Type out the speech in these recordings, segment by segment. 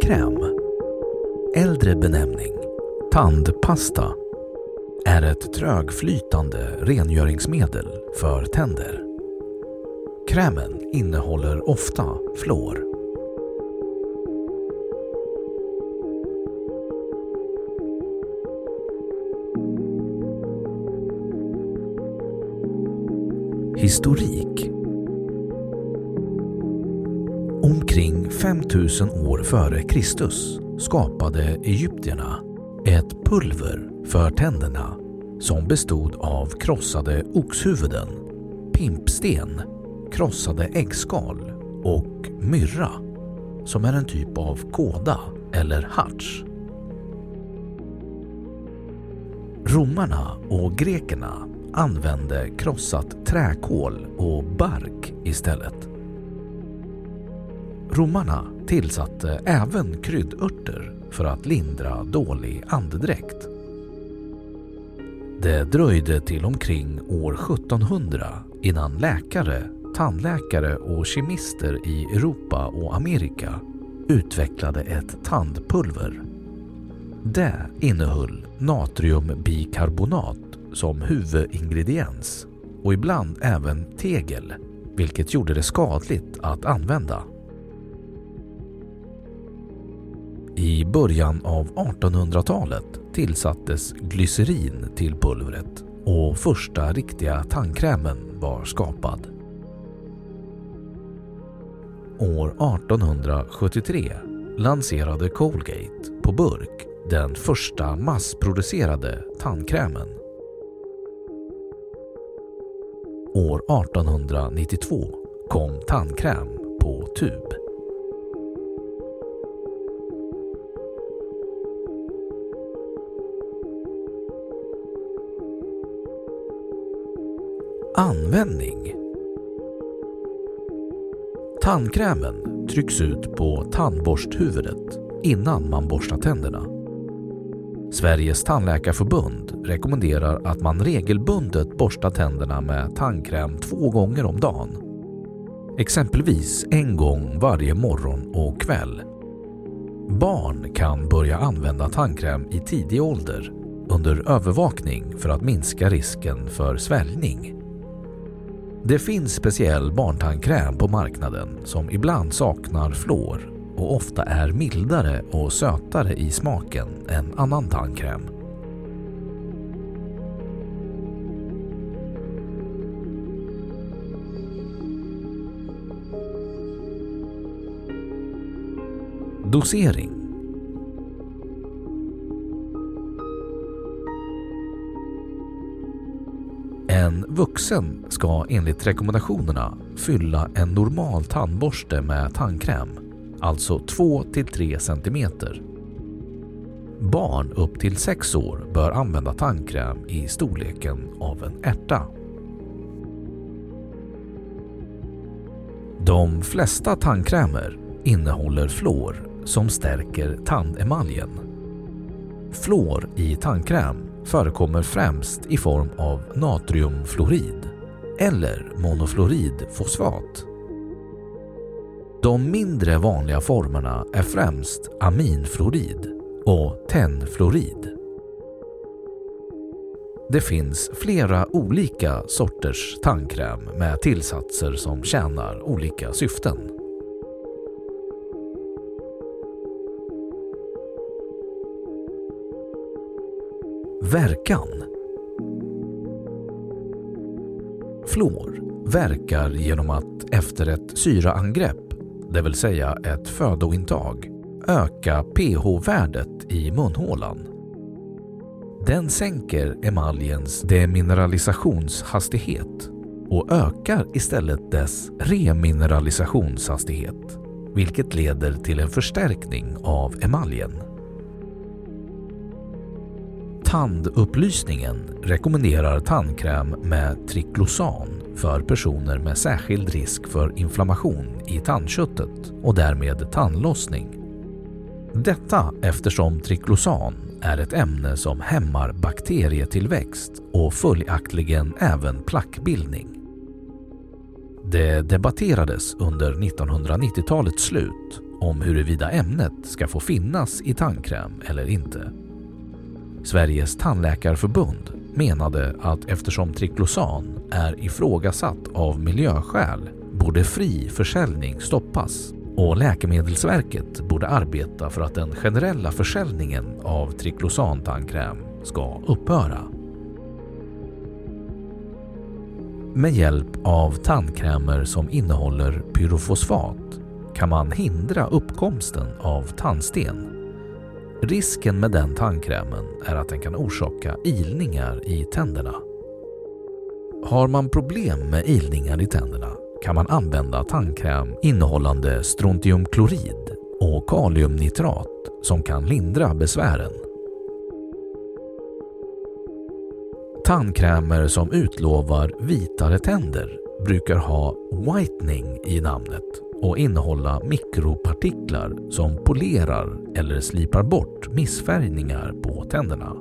Tandkräm, äldre benämning tandpasta, är ett trögflytande rengöringsmedel för tänder. Krämen innehåller ofta fluor. Historik Omkring 5000 år före Kristus skapade egyptierna ett pulver för tänderna som bestod av krossade oxhuvuden, pimpsten, krossade äggskal och myrra som är en typ av kåda eller harts. Romarna och grekerna använde krossat träkol och bark istället. Romarna tillsatte även kryddörter för att lindra dålig andedräkt. Det dröjde till omkring år 1700 innan läkare, tandläkare och kemister i Europa och Amerika utvecklade ett tandpulver. Det innehöll natriumbikarbonat som huvudingrediens och ibland även tegel, vilket gjorde det skadligt att använda. I början av 1800-talet tillsattes glycerin till pulvret och första riktiga tandkrämen var skapad. År 1873 lanserade Colgate på burk den första massproducerade tandkrämen. År 1892 kom tandkräm på tub. Användning Tandkrämen trycks ut på tandborsthuvudet innan man borstar tänderna. Sveriges tandläkarförbund rekommenderar att man regelbundet borstar tänderna med tandkräm två gånger om dagen. exempelvis en gång varje morgon och kväll. Barn kan börja använda tandkräm i tidig ålder under övervakning för att minska risken för sväljning. Det finns speciell barntandkräm på marknaden som ibland saknar fluor och ofta är mildare och sötare i smaken än annan tandkräm. Dosering En vuxen ska enligt rekommendationerna fylla en normal tandborste med tandkräm, alltså 2-3 cm. Barn upp till 6 år bör använda tandkräm i storleken av en ärta. De flesta tandkrämer innehåller fluor som stärker tandemaljen. Fluor i tandkräm förekommer främst i form av natriumfluorid eller monofluoridfosfat. De mindre vanliga formerna är främst aminfluorid och tennfluorid. Det finns flera olika sorters tandkräm med tillsatser som tjänar olika syften. Verkan Fluor verkar genom att efter ett syraangrepp, det vill säga ett födointag, öka pH-värdet i munhålan. Den sänker emaljens demineralisationshastighet och ökar istället dess remineralisationshastighet, vilket leder till en förstärkning av emaljen. Tandupplysningen rekommenderar tandkräm med triklosan för personer med särskild risk för inflammation i tandköttet och därmed tandlossning. Detta eftersom triklosan är ett ämne som hämmar bakterietillväxt och följaktligen även plackbildning. Det debatterades under 1990-talets slut om huruvida ämnet ska få finnas i tandkräm eller inte. Sveriges tandläkarförbund menade att eftersom triklosan är ifrågasatt av miljöskäl borde fri försäljning stoppas och Läkemedelsverket borde arbeta för att den generella försäljningen av triklosantandkräm ska upphöra. Med hjälp av tandkrämer som innehåller pyrofosfat kan man hindra uppkomsten av tandsten Risken med den tandkrämen är att den kan orsaka ilningar i tänderna. Har man problem med ilningar i tänderna kan man använda tandkräm innehållande strontiumklorid och kaliumnitrat som kan lindra besvären. Tandkrämer som utlovar vitare tänder brukar ha whitening i namnet och innehålla mikropartiklar som polerar eller slipar bort missfärgningar på tänderna.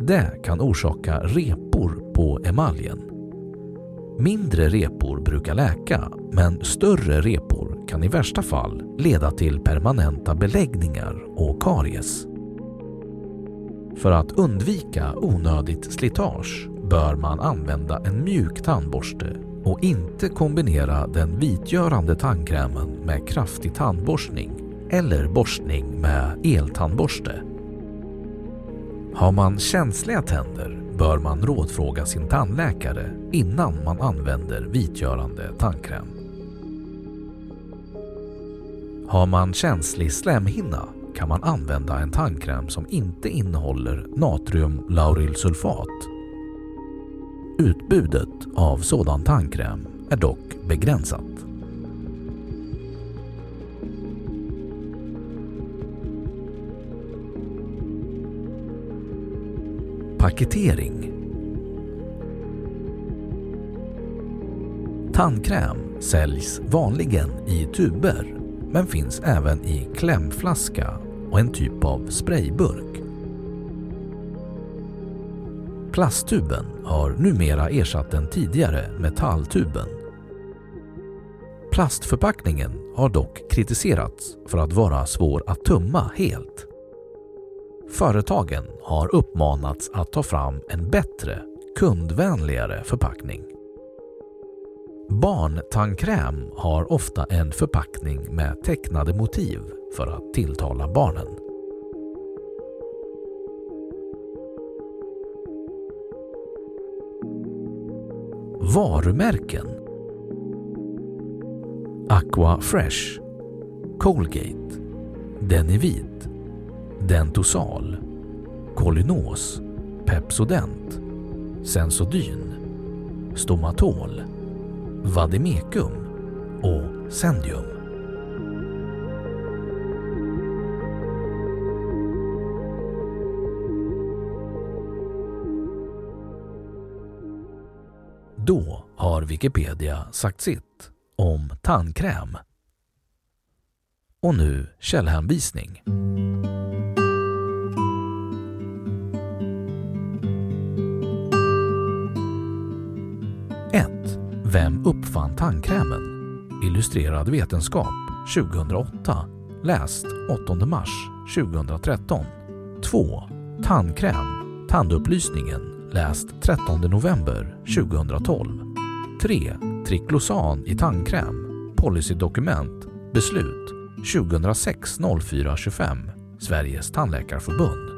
Det kan orsaka repor på emaljen. Mindre repor brukar läka, men större repor kan i värsta fall leda till permanenta beläggningar och karies. För att undvika onödigt slitage bör man använda en mjuk tandborste och inte kombinera den vitgörande tandkrämen med kraftig tandborstning eller borstning med eltandborste. Har man känsliga tänder bör man rådfråga sin tandläkare innan man använder vitgörande tandkräm. Har man känslig slemhinna kan man använda en tandkräm som inte innehåller natriumlaurylsulfat Utbudet av sådan tandkräm är dock begränsat. Paketering Tandkräm säljs vanligen i tuber men finns även i klämflaska och en typ av sprayburk. Plasttuben har numera ersatt den tidigare metalltuben. Plastförpackningen har dock kritiserats för att vara svår att tumma helt. Företagen har uppmanats att ta fram en bättre, kundvänligare förpackning. Barntandkräm har ofta en förpackning med tecknade motiv för att tilltala barnen. Varumärken Aqua Fresh Colgate Denivit Dentosal Kolinos Pepsodent Sensodyn Stomatol Vademecum och Sendium. Då har Wikipedia sagt sitt om tandkräm. Och nu källhänvisning. Vem uppfann tandkrämen? Illustrerad vetenskap 2008. Läst 8 mars 2013. 2. Tandkräm. Tandupplysningen. Läst 13 november 2012. 3. Triklosan i tandkräm. Policydokument. Beslut 2006 04 25. Sveriges tandläkarförbund.